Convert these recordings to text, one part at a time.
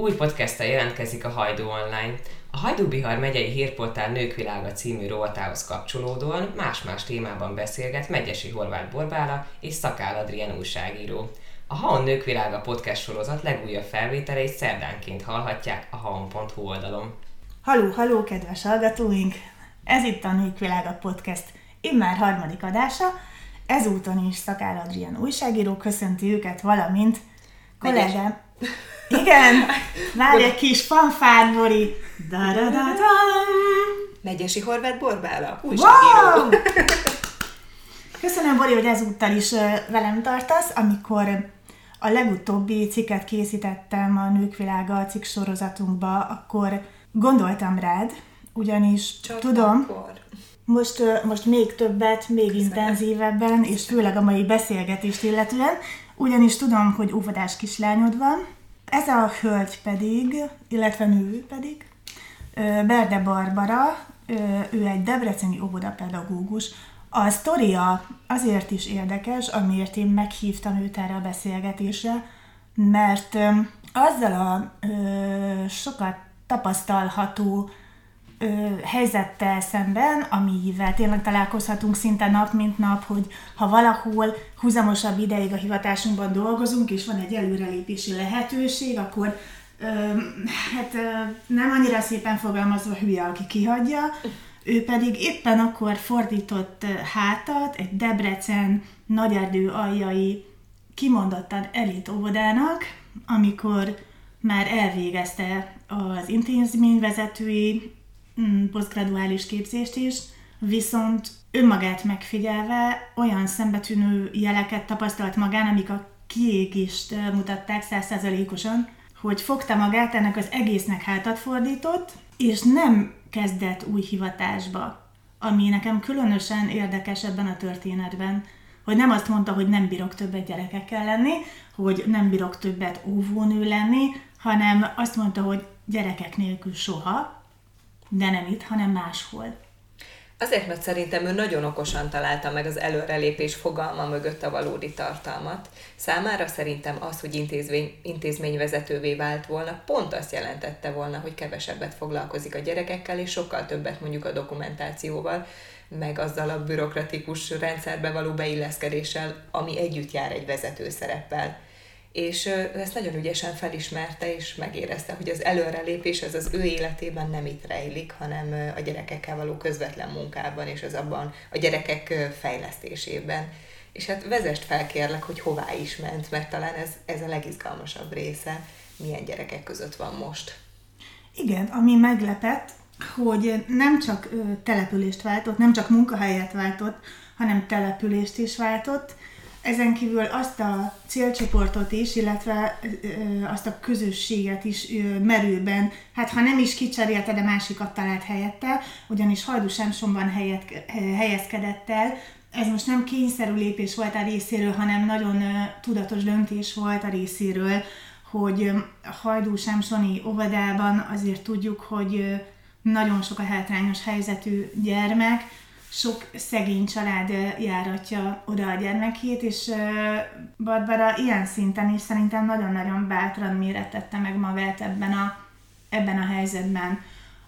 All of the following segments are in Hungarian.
Új podcasttal jelentkezik a Hajdú Online. A Hajdú Bihar megyei hírportál Nőkvilága című rovatához kapcsolódóan más-más témában beszélget Megyesi Horváth Borbála és Szakál Adrien újságíró. A Haon Nőkvilága podcast sorozat legújabb felvételeit szerdánként hallhatják a haon.hu oldalon. Haló, haló, kedves hallgatóink! Ez itt a Nőkvilága podcast immár harmadik adása, ezúton is Szakál Adrián újságíró köszönti őket, valamint kollégám... Igen, várj egy kis fanfár, Bori. Megyesi Horváth Borbála, újságíró. Wow! Köszönöm, Bori, hogy ezúttal is velem tartasz, amikor a legutóbbi cikket készítettem a Nők Világa cikk sorozatunkba, akkor gondoltam rád, ugyanis Csak tudom, akkor. most, most még többet, még intenzívebben, és főleg a mai beszélgetést illetően, ugyanis tudom, hogy óvodás kislányod van. Ez a hölgy pedig, illetve nő pedig, Berde Barbara, ő egy debreceni óvodapedagógus. A sztoria azért is érdekes, amiért én meghívtam őt erre a beszélgetésre, mert azzal a sokat tapasztalható helyzettel szemben, amivel tényleg találkozhatunk szinte nap, mint nap, hogy ha valahol húzamosabb ideig a hivatásunkban dolgozunk, és van egy előrelépési lehetőség, akkor ö, hát ö, nem annyira szépen fogalmazva hülye, aki kihagyja, ő pedig éppen akkor fordított hátat egy Debrecen nagyerdő aljai kimondottan elit óvodának, amikor már elvégezte az intézményvezetői posztgraduális képzést is, viszont önmagát megfigyelve olyan szembetűnő jeleket tapasztalt magán, amik a kiégést mutatták százszerzalékosan, hogy fogta magát, ennek az egésznek hátat fordított, és nem kezdett új hivatásba, ami nekem különösen érdekes ebben a történetben, hogy nem azt mondta, hogy nem bírok többet gyerekekkel lenni, hogy nem bírok többet óvónő lenni, hanem azt mondta, hogy gyerekek nélkül soha, de nem itt, hanem máshol. Azért, mert szerintem ő nagyon okosan találta meg az előrelépés fogalma mögött a valódi tartalmat. Számára szerintem az, hogy intézmény, intézményvezetővé vált volna, pont azt jelentette volna, hogy kevesebbet foglalkozik a gyerekekkel, és sokkal többet mondjuk a dokumentációval, meg azzal a bürokratikus rendszerbe való beilleszkedéssel, ami együtt jár egy vezető szereppel és ő ezt nagyon ügyesen felismerte, és megérezte, hogy az előrelépés az az ő életében nem itt rejlik, hanem a gyerekekkel való közvetlen munkában, és az abban a gyerekek fejlesztésében. És hát vezest fel kérlek, hogy hová is ment, mert talán ez, ez a legizgalmasabb része, milyen gyerekek között van most. Igen, ami meglepett, hogy nem csak települést váltott, nem csak munkahelyet váltott, hanem települést is váltott, ezen kívül azt a célcsoportot is, illetve ö, azt a közösséget is ö, merőben, hát ha nem is kicserélte, de másikat talált helyette, ugyanis Hajdúsámsonban helyet, helyezkedett el. Ez most nem kényszerű lépés volt a részéről, hanem nagyon ö, tudatos döntés volt a részéről, hogy Hajdúsámsoni óvodában azért tudjuk, hogy nagyon sok a hátrányos helyzetű gyermek, sok szegény család járatja oda a gyermekét, és Barbara ilyen szinten is szerintem nagyon-nagyon bátran méretette meg magát ebben a, ebben a helyzetben.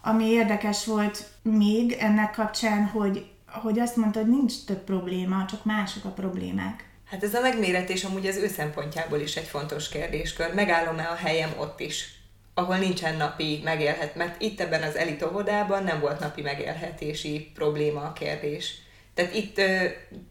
Ami érdekes volt még ennek kapcsán, hogy, hogy azt mondta, hogy nincs több probléma, csak mások a problémák. Hát ez a megméretés amúgy az ő szempontjából is egy fontos kérdéskör. Megállom-e a helyem ott is? Ahol nincsen napi megélhet, mert itt ebben az elit óvodában nem volt napi megélhetési probléma a kérdés. Tehát itt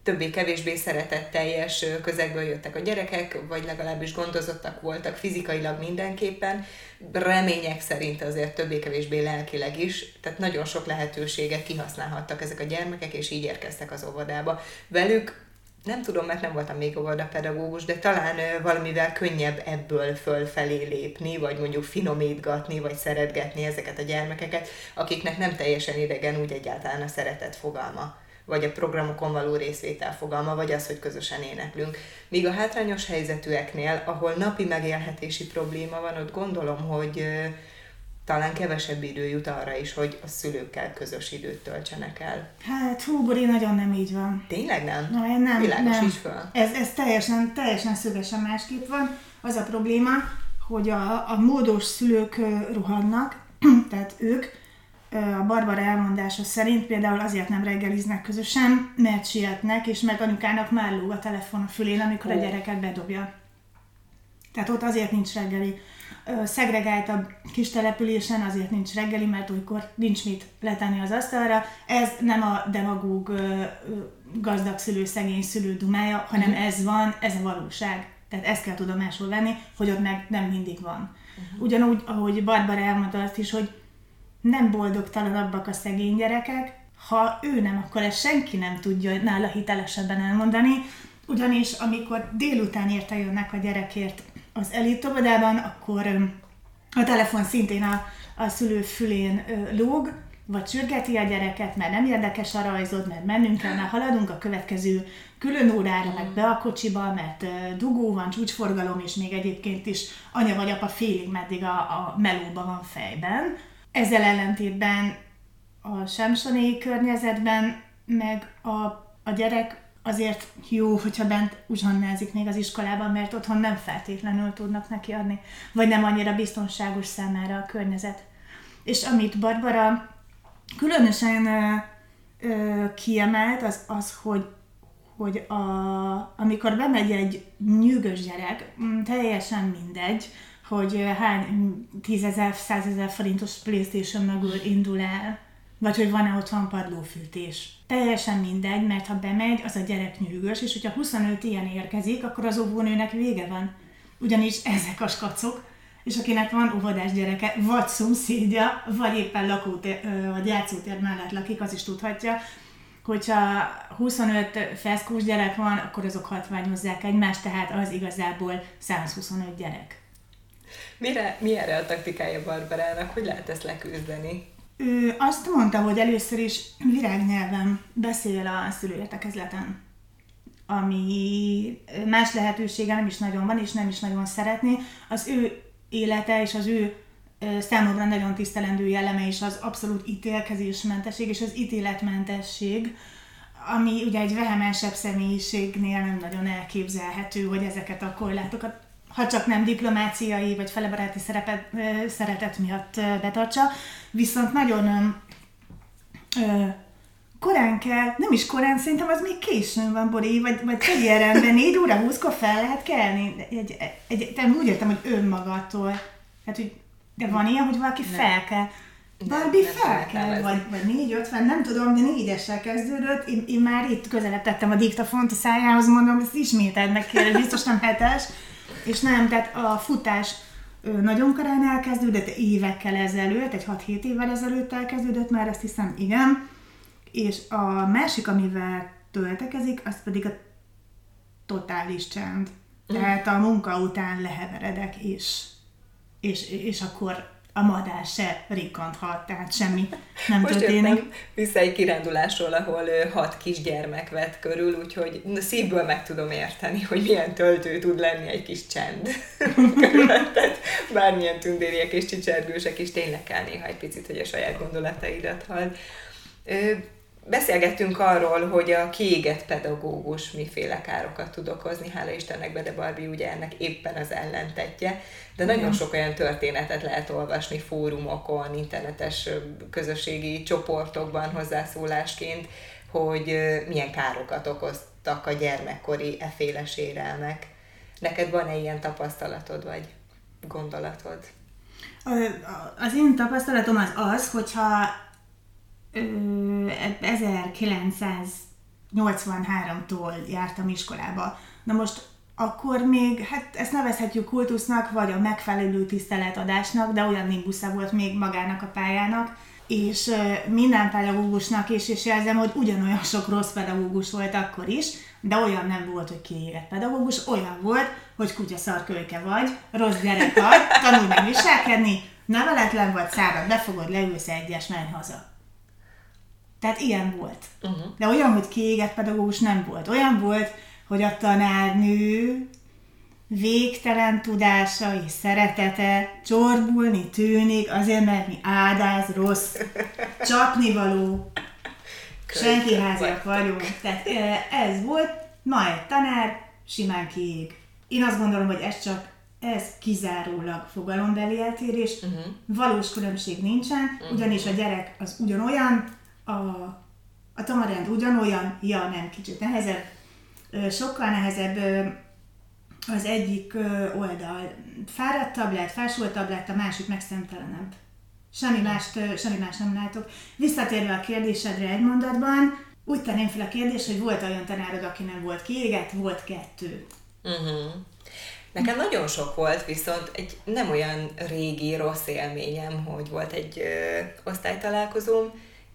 többé-kevésbé szeretetteljes közegből jöttek a gyerekek, vagy legalábbis gondozottak voltak fizikailag mindenképpen, remények szerint azért többé-kevésbé lelkileg is, tehát nagyon sok lehetőséget kihasználhattak ezek a gyermekek, és így érkeztek az óvodába. Velük nem tudom, mert nem voltam még pedagógus, de talán valamivel könnyebb ebből fölfelé lépni, vagy mondjuk finomítgatni, vagy szeretgetni ezeket a gyermekeket, akiknek nem teljesen idegen úgy egyáltalán a szeretet fogalma vagy a programokon való részvétel fogalma, vagy az, hogy közösen éneklünk. Míg a hátrányos helyzetűeknél, ahol napi megélhetési probléma van, ott gondolom, hogy talán kevesebb idő jut arra is, hogy a szülőkkel közös időt töltsenek el. Hát hú, Bori, nagyon nem így van. Tényleg nem? Na, én nem, Világos nem. is föl. Ez, ez teljesen, teljesen szögesen másképp van. Az a probléma, hogy a, a módos szülők rohannak, tehát ők a Barbara elmondása szerint például azért nem reggeliznek közösen, mert sietnek, és meg anyukának már lóg a telefon a fülén, amikor oh. a gyereket bedobja. Tehát ott azért nincs reggeli. Szegregáltabb kis településen azért nincs reggeli, mert olykor nincs mit letenni az asztalra. Ez nem a demagóg gazdag szülő, szegény szülő dumája, hanem uh-huh. ez van, ez a valóság. Tehát ezt kell tudomásul venni, hogy ott meg nem mindig van. Uh-huh. Ugyanúgy, ahogy Barbara elmondta azt is, hogy nem boldogtalanabbak a szegény gyerekek, ha ő nem, akkor ezt senki nem tudja nála hitelesebben elmondani, ugyanis amikor délután érte jönnek a gyerekért az elitobodában, akkor a telefon szintén a, a szülő fülén lóg, vagy sürgeti a gyereket, mert nem érdekes a rajzod, mert mennünk kell, mert haladunk a következő külön órára, meg be a kocsiba, mert dugó van, csúcsforgalom, és még egyébként is anya vagy apa félig meddig a, a melóba van fejben. Ezzel ellentétben a semsonéi környezetben meg a, a gyerek azért jó, hogyha bent uzsonnázik még az iskolában, mert otthon nem feltétlenül tudnak neki adni, vagy nem annyira biztonságos számára a környezet. És amit Barbara különösen ö, ö, kiemelt, az az, hogy hogy a, amikor bemegy egy nyűgös gyerek, mm, teljesen mindegy, hogy hány tízezer, százezer forintos Playstation mögül indul el, vagy hogy van-e otthon padlófűtés. Teljesen mindegy, mert ha bemegy, az a gyerek nyűgös, és hogyha 25 ilyen érkezik, akkor az óvónőnek vége van. Ugyanis ezek a skacok, és akinek van óvodás gyereke, vagy szomszédja, vagy éppen lakótér, vagy játszótér mellett lakik, az is tudhatja, hogyha 25 feszkós gyerek van, akkor azok hatványozzák egymást, tehát az igazából 125 gyerek. Mire, mi erre a taktikája Barbarának? Hogy lehet ezt leküzdeni? Ő azt mondta, hogy először is virágnyelven beszél a szülőértekezleten, ami más lehetősége nem is nagyon van, és nem is nagyon szeretné. Az ő élete és az ő számomra nagyon tisztelendő jelleme is az abszolút ítélkezésmentesség és az ítéletmentesség, ami ugye egy vehemensebb személyiségnél nem nagyon elképzelhető, hogy ezeket a korlátokat ha csak nem diplomáciai vagy felebaráti szerepet, szeretet miatt betartsa, viszont nagyon ö, korán kell, nem is korán, szerintem az még későn van, Bori, vagy, vagy tegyelemben, 4 óra 20-kor fel lehet kelni. Egy, egy, egy, úgy értem, hogy önmagadtól. Hát, hogy de van ilyen, hogy valaki nem. fel kell. Barbie nem, fel kell, nem, vagy, vagy 4 50, nem tudom, de négyessel kezdődött. Én, én már itt közelebb tettem a diktafont a szájához, mondom, ezt ismételd meg biztos nem hetes. És nem, tehát a futás nagyon korán elkezdődött, évekkel ezelőtt, egy 6-7 évvel ezelőtt elkezdődött már, ezt hiszem, igen. És a másik, amivel töltekezik, az pedig a totális csend. Mm. Tehát a munka után leheveredek, és, és, és akkor a madár se rikkanthat, tehát semmi nem Most történik. Vissza egy kirándulásról, ahol hat kisgyermek vett körül, úgyhogy szívből meg tudom érteni, hogy milyen töltő tud lenni egy kis csend körülötted. Bármilyen tündériek és csicsergősek is tényleg kell néha egy picit, hogy a saját gondolataidat hall. Beszélgettünk arról, hogy a kiégett pedagógus miféle károkat tud okozni, hála Istennek Bede Barbie ugye ennek éppen az ellentetje, de nagyon sok olyan történetet lehet olvasni fórumokon, internetes közösségi csoportokban hozzászólásként, hogy milyen károkat okoztak a gyermekkori eféle sérelmek. Neked van-e ilyen tapasztalatod, vagy gondolatod? Az én tapasztalatom az az, hogyha 1983-tól jártam iskolába. Na most akkor még, hát ezt nevezhetjük kultusznak, vagy a megfelelő tiszteletadásnak, de olyan nimbusza volt még magának a pályának, és minden pedagógusnak is, és jelzem, hogy ugyanolyan sok rossz pedagógus volt akkor is, de olyan nem volt, hogy kiégett pedagógus, olyan volt, hogy kutyaszarkölyke vagy, rossz gyerek vagy, tanulj meg viselkedni, neveletlen vagy, szárad, befogod, leülsz egyes, menj haza. Tehát ilyen volt. Uh-huh. De olyan, hogy kiégett pedagógus nem volt. Olyan volt, hogy a tanárnő végtelen tudása és szeretete csorbulni tűnik, azért, mert mi áldáz, rossz, csapnivaló, senki háziak vagyunk. Tehát ez volt, ma egy tanár simán kiég. Én azt gondolom, hogy ez csak ez kizárólag fogalombeli eltérés, uh-huh. valós különbség nincsen, uh-huh. ugyanis a gyerek az ugyanolyan, a, a tamarend ugyanolyan, ja nem, kicsit nehezebb, sokkal nehezebb az egyik oldal fáradtabb lett, fásultabb lett, a másik meg szemtelenebb. Semmi mást, semmi más nem látok. Visszatérve a kérdésedre egy mondatban, úgy tenném fel a kérdést, hogy volt olyan tanárod, aki nem volt kiégett, volt kettő. Uh-huh. Nekem nagyon sok volt, viszont egy nem olyan régi rossz élményem, hogy volt egy ö, osztálytalálkozóm,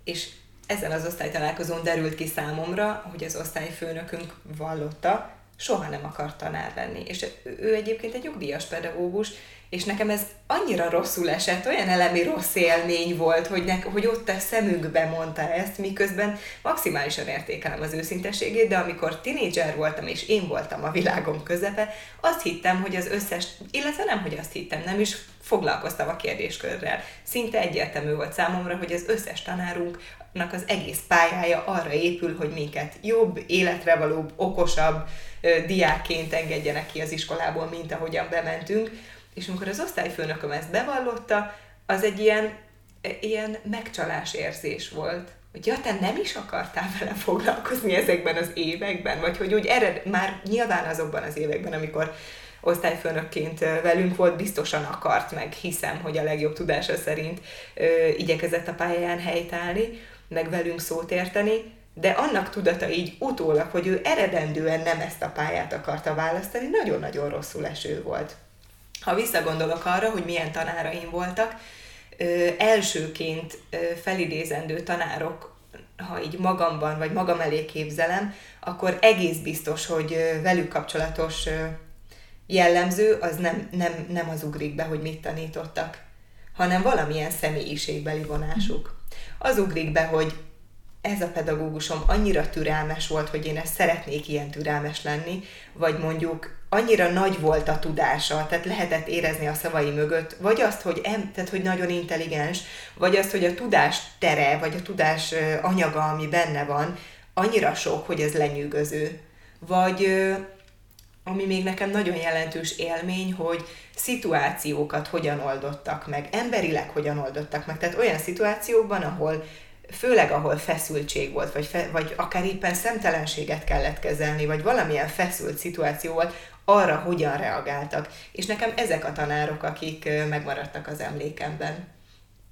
és ezen az osztálytalálkozón derült ki számomra, hogy az osztályfőnökünk vallotta, soha nem akart tanár lenni. És ő egyébként egy nyugdíjas pedagógus, és nekem ez annyira rosszul esett, olyan elemi rossz élmény volt, hogy, ne, hogy ott a szemükbe mondta ezt, miközben maximálisan értékelem az őszintességét, de amikor tinédzser voltam, és én voltam a világom közepe, azt hittem, hogy az összes, illetve nem, hogy azt hittem, nem is foglalkoztam a kérdéskörrel. Szinte egyértelmű volt számomra, hogy az összes tanárunknak az egész pályája arra épül, hogy minket jobb, életre valóbb, okosabb diákként engedjenek ki az iskolából, mint ahogyan bementünk és amikor az osztályfőnököm ezt bevallotta, az egy ilyen, e, ilyen megcsalás érzés volt. Hogy ja, te nem is akartál vele foglalkozni ezekben az években, vagy hogy úgy ered, már nyilván azokban az években, amikor osztályfőnökként velünk volt, biztosan akart, meg hiszem, hogy a legjobb tudása szerint ö, igyekezett a pályáján helytállni, meg velünk szót érteni, de annak tudata így utólag, hogy ő eredendően nem ezt a pályát akarta választani, nagyon-nagyon rosszul eső volt. Ha visszagondolok arra, hogy milyen tanáraim voltak, ö, elsőként ö, felidézendő tanárok, ha így magamban, vagy magam elé képzelem, akkor egész biztos, hogy ö, velük kapcsolatos ö, jellemző az nem, nem, nem az ugrik be, hogy mit tanítottak, hanem valamilyen személyiségbeli vonásuk. Az ugrik be, hogy ez a pedagógusom annyira türelmes volt, hogy én ezt szeretnék ilyen türelmes lenni, vagy mondjuk annyira nagy volt a tudása, tehát lehetett érezni a szavai mögött, vagy azt, hogy, em, tehát, hogy nagyon intelligens, vagy azt, hogy a tudás tere, vagy a tudás anyaga, ami benne van, annyira sok, hogy ez lenyűgöző. Vagy ami még nekem nagyon jelentős élmény, hogy szituációkat hogyan oldottak meg, emberileg hogyan oldottak meg. Tehát olyan szituációkban, ahol főleg ahol feszültség volt, vagy, fe, vagy akár éppen szemtelenséget kellett kezelni, vagy valamilyen feszült szituáció volt, arra hogyan reagáltak. És nekem ezek a tanárok, akik megmaradtak az emlékemben.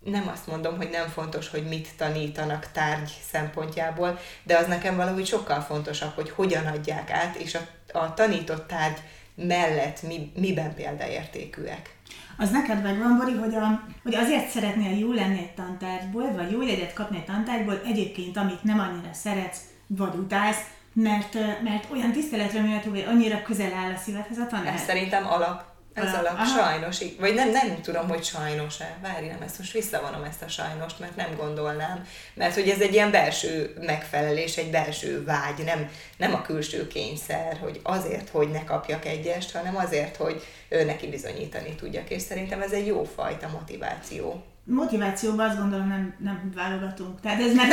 Nem azt mondom, hogy nem fontos, hogy mit tanítanak tárgy szempontjából, de az nekem valahogy sokkal fontosabb, hogy hogyan adják át, és a, a tanított tárgy mellett mi, miben példaértékűek. Az neked megvan, Bori, hogy, a, hogy azért szeretnél jó lenni egy tantárgyból, vagy jó jegyet kapni egy tantárgyból, egyébként, amit nem annyira szeretsz, vagy utálsz, mert, mert olyan tiszteletre méltó, hogy annyira közel áll a szívedhez a tanár. Ez szerintem alap. Ez alap. alap. Sajnos. Vagy nem, nem tudom, hogy sajnos-e. Várj, nem, ezt most visszavonom ezt a sajnost, mert nem gondolnám. Mert hogy ez egy ilyen belső megfelelés, egy belső vágy, nem, nem a külső kényszer, hogy azért, hogy ne kapjak egyest, hanem azért, hogy ő neki bizonyítani tudjak. És szerintem ez egy jó fajta motiváció motivációban azt gondolom nem, nem válogatunk. Tehát ez nem...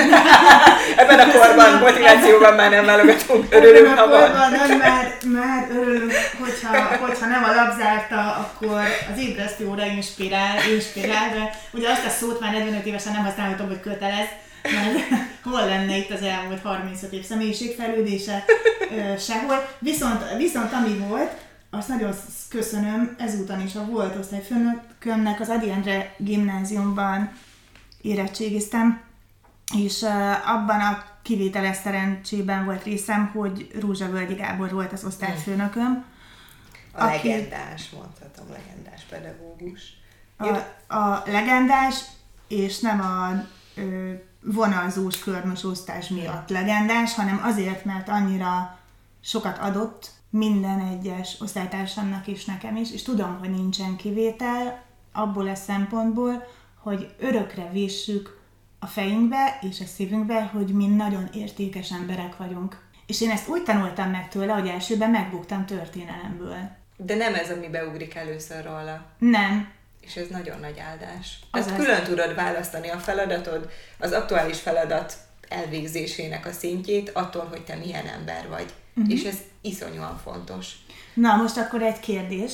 Ebben a korban motivációban már nem válogatunk, örülünk, Ebben a korban nem, mert, mert örülünk, hogyha, hogyha nem a labzárta, akkor az ébresztő óra inspirál, inspirál, de ugye azt a szót már 45 évesen nem használhatom, hogy kötelez, mert hol lenne itt az elmúlt 35 év személyiségfejlődése, sehol. Viszont, viszont ami volt, azt nagyon köszönöm ezúton is a volt osztályfőnökömnek az Adi Endre gimnáziumban érettségiztem, és abban a kivételes szerencsében volt részem, hogy Rózsa Völgyi Gábor volt az osztályfőnököm. A aki, legendás, mondhatom, legendás pedagógus. A, a legendás, és nem a ö, vonalzós körmös osztás miatt legendás, hanem azért, mert annyira sokat adott minden egyes osztálytársamnak is nekem is, és tudom, hogy nincsen kivétel abból a szempontból, hogy örökre vissük a fejünkbe és a szívünkbe, hogy mi nagyon értékes emberek vagyunk. És én ezt úgy tanultam meg tőle, hogy elsőben megbuktam történelemből. De nem ez, ami beugrik először róla. Nem. És ez nagyon nagy áldás. Az Ezt külön tudod választani a feladatod, az aktuális feladat elvégzésének a szintjét attól, hogy te milyen ember vagy. Uh-huh. És ez iszonyúan fontos. Na, most akkor egy kérdés.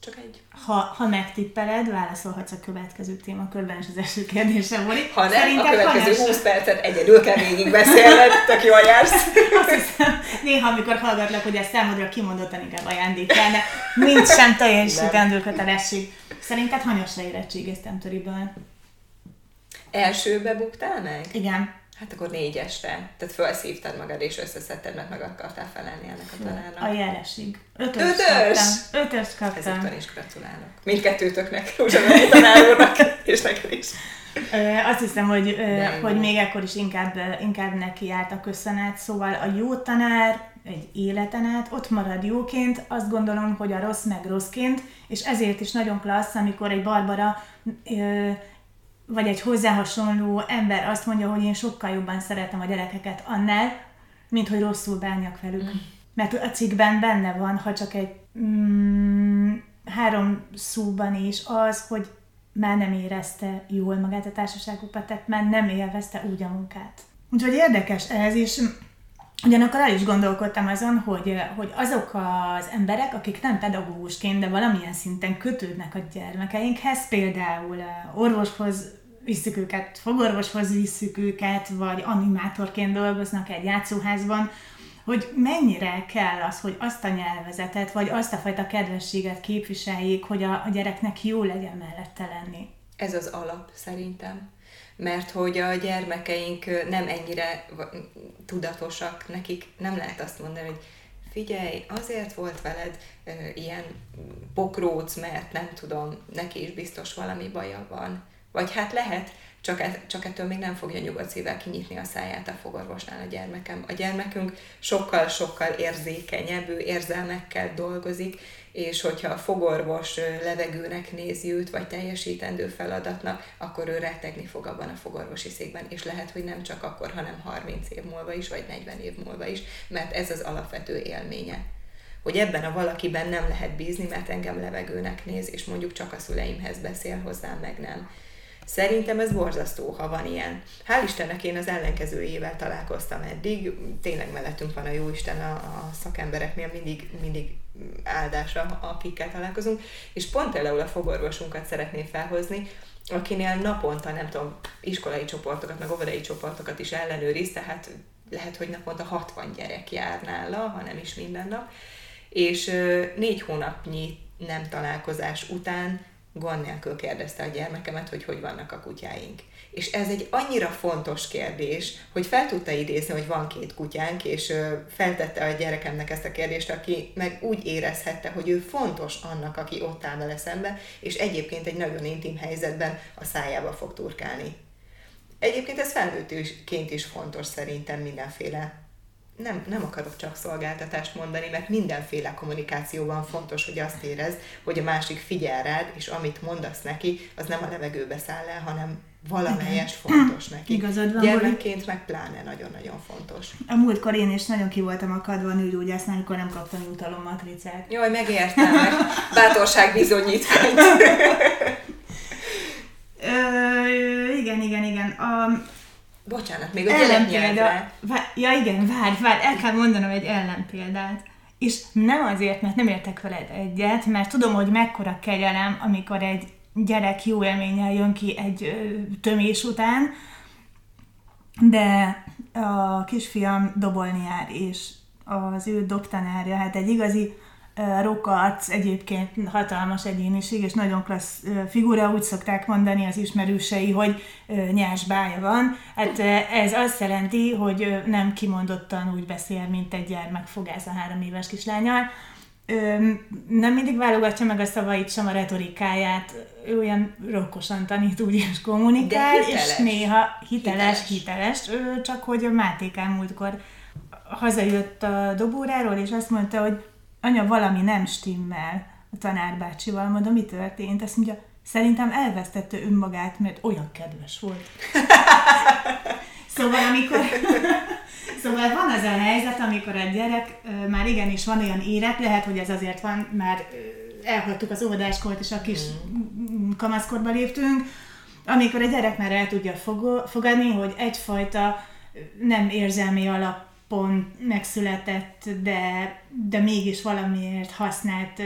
Csak egy. Ha, ha megtippeled, válaszolhatsz a következő témakörben, és az első kérdésem volt. Ha nem, Szerinted a következő hanyas... 20 percet egyedül kell végig beszélned, tök jól jársz. Azt hiszem, néha, amikor hallgatlak, hogy ezt számodra kimondottan inkább ajándékelne, mint sem teljesítendő kötelesség. Szerinted hanyasra érettségeztem töriből? Elsőbe buktál meg? Igen. Hát akkor négyesre. Tehát felszívtad magad és összeszedted, mert meg akartál felelni ennek a tanárnak. A jelesig. Ötös, Ötös! kaptam. Ötös kaptam. Ezután is gratulálok. Mindkettőtöknek, ugyanúgy tanár és neked is. Azt hiszem, hogy, hogy még ekkor is inkább, inkább neki állt a köszönet. Szóval a jó tanár egy életen át ott marad jóként, azt gondolom, hogy a rossz meg rosszként, és ezért is nagyon klassz, amikor egy Barbara vagy egy hozzá hasonló ember azt mondja, hogy én sokkal jobban szeretem a gyerekeket annál, mint hogy rosszul bánjak velük. Mm. Mert a cikkben benne van, ha csak egy mm, három szóban is az, hogy már nem érezte jól magát a társaságukat, tehát már nem élvezte úgy a munkát. Úgyhogy érdekes ez, és Ugyanakkor el is gondolkodtam azon, hogy, hogy azok az emberek, akik nem pedagógusként, de valamilyen szinten kötődnek a gyermekeinkhez, például orvoshoz visszük őket, fogorvoshoz visszük őket, vagy animátorként dolgoznak egy játszóházban, hogy mennyire kell az, hogy azt a nyelvezetet, vagy azt a fajta kedvességet képviseljék, hogy a, a gyereknek jó legyen mellette lenni. Ez az alap szerintem. Mert hogy a gyermekeink nem ennyire tudatosak, nekik nem lehet azt mondani, hogy figyelj, azért volt veled ilyen pokróc, mert nem tudom, neki is biztos valami baja van. Vagy hát lehet, csak, e, csak ettől még nem fogja nyugodt szívvel kinyitni a száját a fogorvosnál a gyermekem. A gyermekünk sokkal-sokkal érzékenyebb, ő érzelmekkel dolgozik, és hogyha a fogorvos levegőnek nézi őt, vagy teljesítendő feladatnak, akkor ő rettegni fog abban a fogorvosi székben, és lehet, hogy nem csak akkor, hanem 30 év múlva is, vagy 40 év múlva is, mert ez az alapvető élménye hogy ebben a valakiben nem lehet bízni, mert engem levegőnek néz, és mondjuk csak a szüleimhez beszél hozzám, meg nem. Szerintem ez borzasztó, ha van ilyen. Hál' Istennek én az ellenkezőjével találkoztam eddig, tényleg mellettünk van a Jóisten a, a szakembereknél, mindig, mindig áldásra, akikkel találkozunk, és pont például a fogorvosunkat szeretném felhozni, akinél naponta, nem tudom, iskolai csoportokat, meg óvodai csoportokat is ellenőriz, tehát lehet, hogy naponta 60 gyerek jár nála, ha nem is minden nap, és négy hónapnyi nem találkozás után gond nélkül kérdezte a gyermekemet, hogy hogy vannak a kutyáink. És ez egy annyira fontos kérdés, hogy fel tudta idézni, hogy van két kutyánk, és feltette a gyerekemnek ezt a kérdést, aki meg úgy érezhette, hogy ő fontos annak, aki ott áll vele szembe, és egyébként egy nagyon intim helyzetben a szájába fog turkálni. Egyébként ez felnőttként is fontos szerintem mindenféle nem, nem akarok csak szolgáltatást mondani, mert mindenféle kommunikációban fontos, hogy azt érez, hogy a másik figyel rád, és amit mondasz neki, az nem a levegőbe száll el, hanem valamelyest fontos neki. Igazad van, Gyermekként meg pláne nagyon-nagyon fontos. A múltkor én is nagyon ki voltam akadva nőgyógyásznál, amikor nem kaptam jutalommatricát. Jaj, megértem, meg bátorság bizonyítványt. igen, igen, igen. A, Bocsánat, még a gyereknyelvre. Ja igen, várj, várj, el kell mondanom egy ellenpéldát. És nem azért, mert nem értek veled egyet, mert tudom, hogy mekkora kegyelem, amikor egy gyerek jó élménnyel jön ki egy tömés után, de a kisfiam dobolni jár, és az ő doktanárja, hát egy igazi Rokarc egyébként hatalmas egyéniség, és nagyon klassz figura, úgy szokták mondani az ismerősei, hogy nyers bája van. Hát ez azt jelenti, hogy nem kimondottan úgy beszél, mint egy gyermek fogász a három éves kislányal. Nem mindig válogatja meg a szavait, sem a retorikáját, ő olyan rokkosan tanít, úgy is kommunikál, és néha hiteles, hiteles, hiteles, csak hogy a Mátékán múltkor hazajött a dobóráról, és azt mondta, hogy anya, valami nem stimmel a tanárbácsival, mondom, mi történt? Azt mondja, szerintem elvesztette önmagát, mert olyan kedves volt. szóval amikor... szóval van az a helyzet, amikor a gyerek már igenis van olyan érett, lehet, hogy ez azért van, már elhagytuk az óvodáskort, és a kis mm. kamaszkorba léptünk, amikor a gyerek már el tudja fogadni, hogy egyfajta nem érzelmi alap pont megszületett, de, de mégis valamiért használt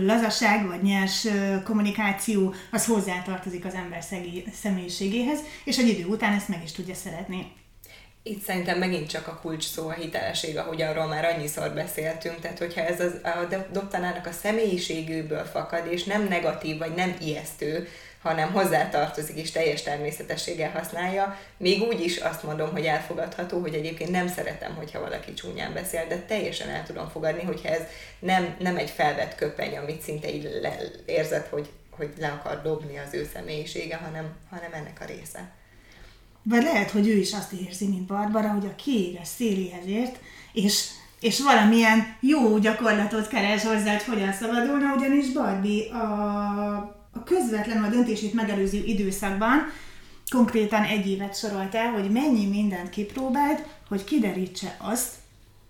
lazaság vagy nyers kommunikáció, az hozzátartozik az ember szegé, személyiségéhez, és egy idő után ezt meg is tudja szeretni. Itt szerintem megint csak a kulcs szó a hitelesség, ahogy arról már annyiszor beszéltünk, tehát hogyha ez az, a doktanának a személyiségéből fakad, és nem negatív, vagy nem ijesztő, hanem hozzátartozik és teljes természetességgel használja, még úgy is azt mondom, hogy elfogadható, hogy egyébként nem szeretem, hogyha valaki csúnyán beszél, de teljesen el tudom fogadni, hogyha ez nem, nem egy felvett köpeny, amit szinte így le, érzed, hogy, hogy le akar dobni az ő személyisége, hanem, hanem ennek a része. Vagy lehet, hogy ő is azt érzi, mint Barbara, hogy a kiéges széléhez ért, és, és valamilyen jó gyakorlatot keres hozzá, hogy hogyan szabadulna, ugyanis Barbie a a közvetlenül a döntését megelőző időszakban konkrétan egy évet sorolt el, hogy mennyi mindent kipróbált, hogy kiderítse azt,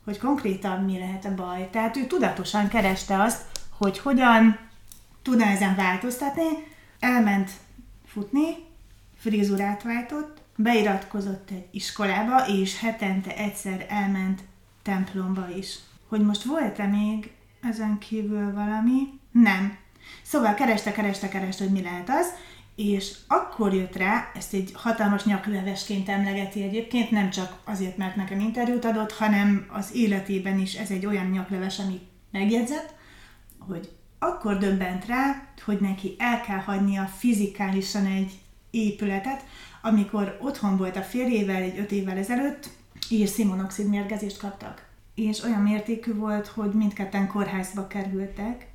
hogy konkrétan mi lehet a baj. Tehát ő tudatosan kereste azt, hogy hogyan tudna ezen változtatni, elment futni, frizurát váltott, beiratkozott egy iskolába, és hetente egyszer elment templomba is. Hogy most volt-e még ezen kívül valami? Nem. Szóval kereste, kereste, kereste, hogy mi lehet az, és akkor jött rá, ezt egy hatalmas nyaklevesként emlegeti egyébként, nem csak azért, mert nekem interjút adott, hanem az életében is ez egy olyan nyakleves, amit megjegyzett, hogy akkor döbbent rá, hogy neki el kell hagynia fizikálisan egy épületet, amikor otthon volt a férjével egy öt évvel ezelőtt, és szimonoxid mérgezést kaptak. És olyan mértékű volt, hogy mindketten kórházba kerültek,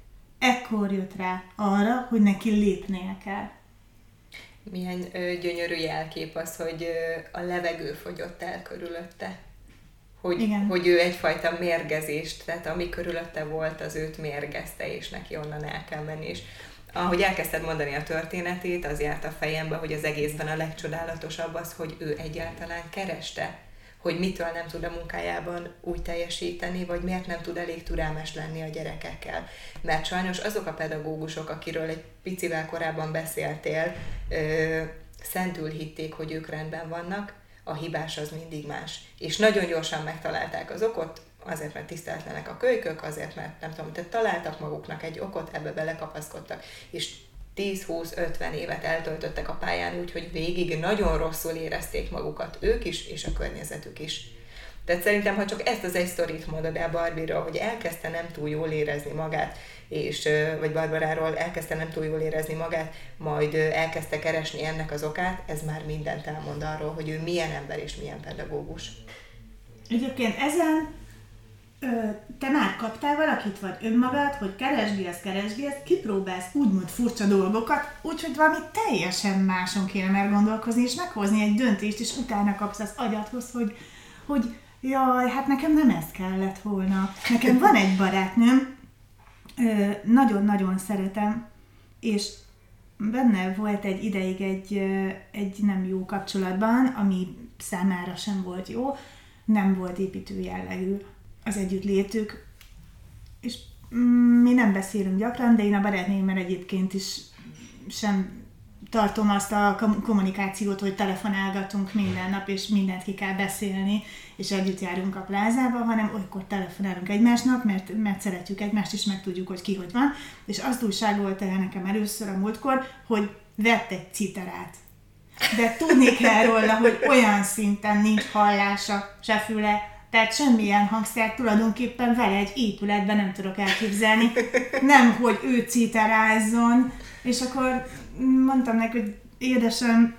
ekkor jött rá arra, hogy neki lépnie kell. Milyen ö, gyönyörű jelkép az, hogy ö, a levegő fogyott el körülötte. Hogy, Igen. hogy ő egyfajta mérgezést, tehát ami körülötte volt, az őt mérgezte, és neki onnan el kell menni. És ahogy elkezdted mondani a történetét, az járt a fejembe, hogy az egészben a legcsodálatosabb az, hogy ő egyáltalán kereste hogy mitől nem tud a munkájában úgy teljesíteni, vagy miért nem tud elég türelmes lenni a gyerekekkel. Mert sajnos azok a pedagógusok, akiről egy picivel korábban beszéltél, ö, szentül hitték, hogy ők rendben vannak, a hibás az mindig más. És nagyon gyorsan megtalálták az okot, azért, mert tiszteltlenek a kölykök, azért, mert nem tudom, tehát találtak maguknak egy okot, ebbe belekapaszkodtak, és 10-20-50 évet eltöltöttek a pályán úgy, hogy végig nagyon rosszul érezték magukat ők is, és a környezetük is. Tehát szerintem, ha csak ezt az egy sztorit mondod el barbie hogy elkezdte nem túl jól érezni magát, és, vagy Barbaráról elkezdte nem túl jól érezni magát, majd elkezdte keresni ennek az okát, ez már mindent elmond arról, hogy ő milyen ember és milyen pedagógus. Egyébként ezen te már kaptál valakit, vagy önmagad, hogy keresgélsz, keresgélsz, kipróbálsz úgymond furcsa dolgokat, úgyhogy valami teljesen máson kéne meggondolkozni, és meghozni egy döntést, és utána kapsz az agyathoz, hogy, hogy jaj, hát nekem nem ez kellett volna. Nekem van egy barátnőm, nagyon-nagyon szeretem, és benne volt egy ideig egy, egy nem jó kapcsolatban, ami számára sem volt jó, nem volt építő jellegű az együttlétük, és mm, mi nem beszélünk gyakran, de én a barátnőimmel egyébként is sem tartom azt a kommunikációt, hogy telefonálgatunk minden nap, és mindent ki kell beszélni, és együtt járunk a plázába, hanem olykor telefonálunk egymásnak, mert, mert szeretjük egymást, és meg tudjuk, hogy ki hogy van. És azt újságolta el nekem először a múltkor, hogy vett egy citerát. De tudni kell róla, hogy olyan szinten nincs hallása, se füle, tehát semmilyen hangszer tulajdonképpen vele egy épületben nem tudok elképzelni. Nem, hogy ő citerázzon. És akkor mondtam neki, hogy édesem,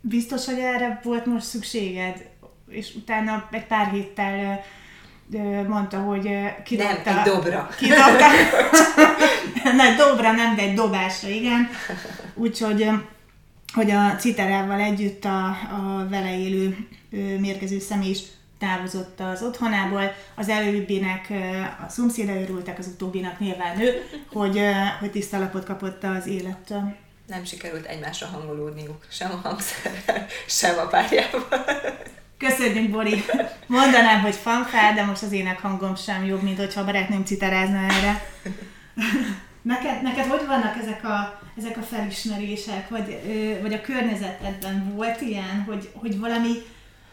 biztos, hogy erre volt most szükséged? És utána egy pár héttel mondta, hogy kidobta... Nem, egy dobra. Kidobta. nem, dobra nem, de egy dobásra, igen. Úgyhogy hogy a citerával együtt a, a vele élő mérgező személy is távozott az otthonából, az előbbinek a szomszéda örültek, az utóbbinak nyilván ő, hogy, hogy tiszta lapot kapott az élettől. Nem sikerült egymásra hangolódniuk, sem a hangszerrel, sem a párjával. Köszönjük, Bori! Mondanám, hogy fanfár, de most az ének hangom sem jobb, mint hogyha a barátnőm citerázna erre. Neked, neked hogy vannak ezek a, ezek a felismerések, vagy, vagy a környezetedben volt ilyen, hogy, hogy valami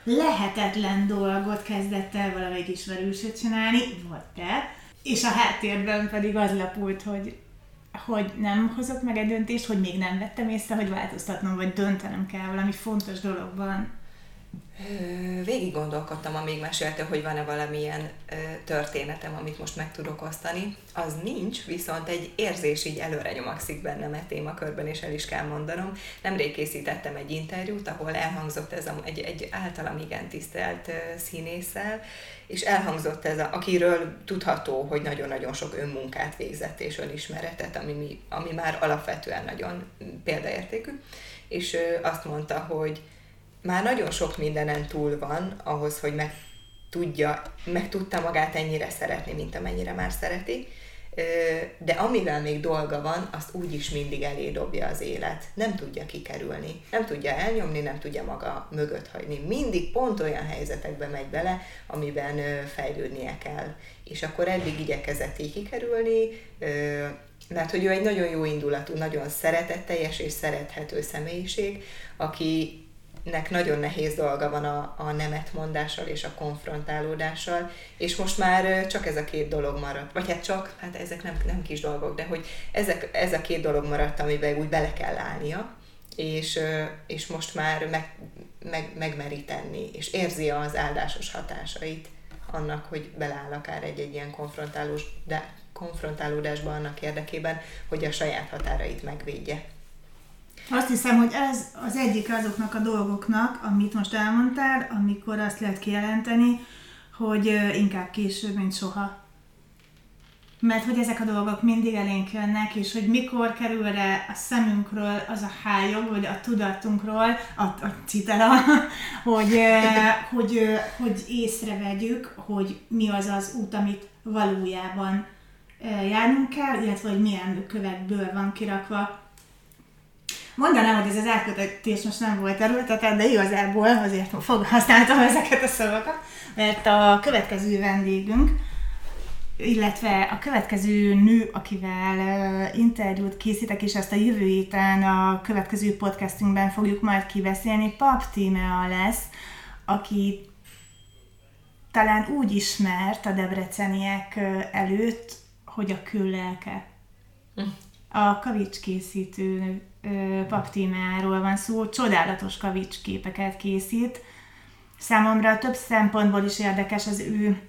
lehetetlen dolgot kezdett el valamelyik ismerősöt csinálni, vagy te, és a háttérben pedig az lapult, hogy hogy nem hozok meg egy döntést, hogy még nem vettem észre, hogy változtatnom, vagy döntenem kell valami fontos dologban. Végig gondolkodtam, amíg mesélte, hogy van-e valamilyen történetem, amit most meg tudok osztani. Az nincs, viszont egy érzés így előre nyomakszik bennem egy témakörben, és el is kell mondanom. Nemrég készítettem egy interjút, ahol elhangzott ez a, egy, egy általam igen tisztelt színésszel, és elhangzott ez, a, akiről tudható, hogy nagyon-nagyon sok önmunkát végzett és önismeretet, ami, ami már alapvetően nagyon példaértékű, és azt mondta, hogy már nagyon sok mindenen túl van ahhoz, hogy meg tudja, meg tudta magát ennyire szeretni, mint amennyire már szereti, de amivel még dolga van, azt úgyis mindig elé dobja az élet. Nem tudja kikerülni, nem tudja elnyomni, nem tudja maga mögött hagyni. Mindig pont olyan helyzetekbe megy bele, amiben fejlődnie kell. És akkor eddig igyekezett így kikerülni, mert hogy ő egy nagyon jó indulatú, nagyon szeretetteljes és szerethető személyiség, aki nek nagyon nehéz dolga van a, a nemetmondással és a konfrontálódással, és most már csak ez a két dolog maradt. Vagy hát csak, hát ezek nem, nem kis dolgok, de hogy ezek, ez a két dolog maradt, amiben úgy bele kell állnia, és, és most már meg, meg, megmeri tenni, és érzi az áldásos hatásait annak, hogy beleáll akár egy-egy ilyen konfrontálós, de konfrontálódásba annak érdekében, hogy a saját határait megvédje. Azt hiszem, hogy ez az egyik azoknak a dolgoknak, amit most elmondtál, amikor azt lehet kijelenteni, hogy inkább később, mint soha. Mert hogy ezek a dolgok mindig elénk jönnek, és hogy mikor kerül rá a szemünkről az a hájog, vagy a tudatunkról, a, a citera, hogy, hogy, hogy észrevegyük, hogy mi az az út, amit valójában járnunk kell, illetve hogy milyen kövekből van kirakva Mondanám, hogy ez az elkötetés most nem volt erőltetett, de igazából azért használtam ezeket a szavakat, mert a következő vendégünk, illetve a következő nő, akivel uh, interjút készítek, és ezt a jövő héten a következő podcastünkben fogjuk majd kibeszélni, Pap Tímea lesz, aki talán úgy ismert a debreceniek előtt, hogy a küllelke. Hm. A kavics készítő paptímáról van szó, csodálatos kavics képeket készít. Számomra több szempontból is érdekes az ő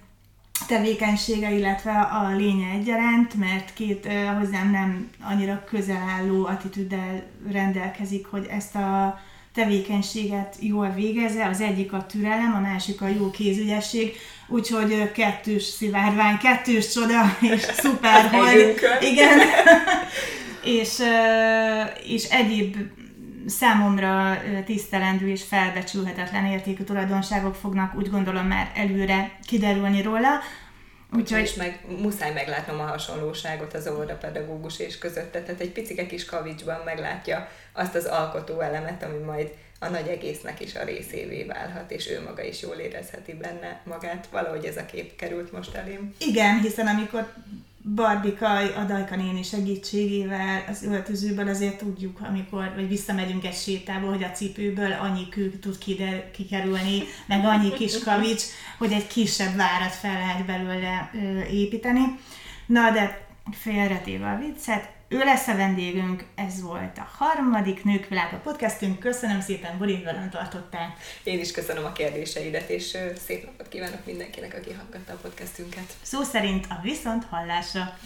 tevékenysége, illetve a lénye egyaránt, mert két hozzám nem annyira közel álló attitűddel rendelkezik, hogy ezt a tevékenységet jól végezze, az egyik a türelem, a másik a jó kézügyesség, úgyhogy kettős szivárvány, kettős csoda, és szuper, hogy igen, és, és egyéb számomra tisztelendő és felbecsülhetetlen értékű tulajdonságok fognak úgy gondolom már előre kiderülni róla. Úgyhogy és meg, muszáj meglátnom a hasonlóságot az óvodapedagógus és között, tehát egy picike kis kavicsban meglátja azt az alkotó elemet, ami majd a nagy egésznek is a részévé válhat, és ő maga is jól érezheti benne magát. Valahogy ez a kép került most elém. Igen, hiszen amikor Barbika a Dajka néni segítségével az öltözőből azért tudjuk, amikor vagy visszamegyünk egy sétába, hogy a cipőből annyi kő tud kider, kikerülni, meg annyi kis kavics, hogy egy kisebb várat fel lehet belőle ö, építeni. Na de félretéve a viccet, ő lesz a vendégünk, ez volt a harmadik Nők Világa podcastünk. Köszönöm szépen, Bori, velem tartottál. Én is köszönöm a kérdéseidet, és szép napot kívánok mindenkinek, aki hallgatta a podcastünket. Szó szerint a viszont hallásra.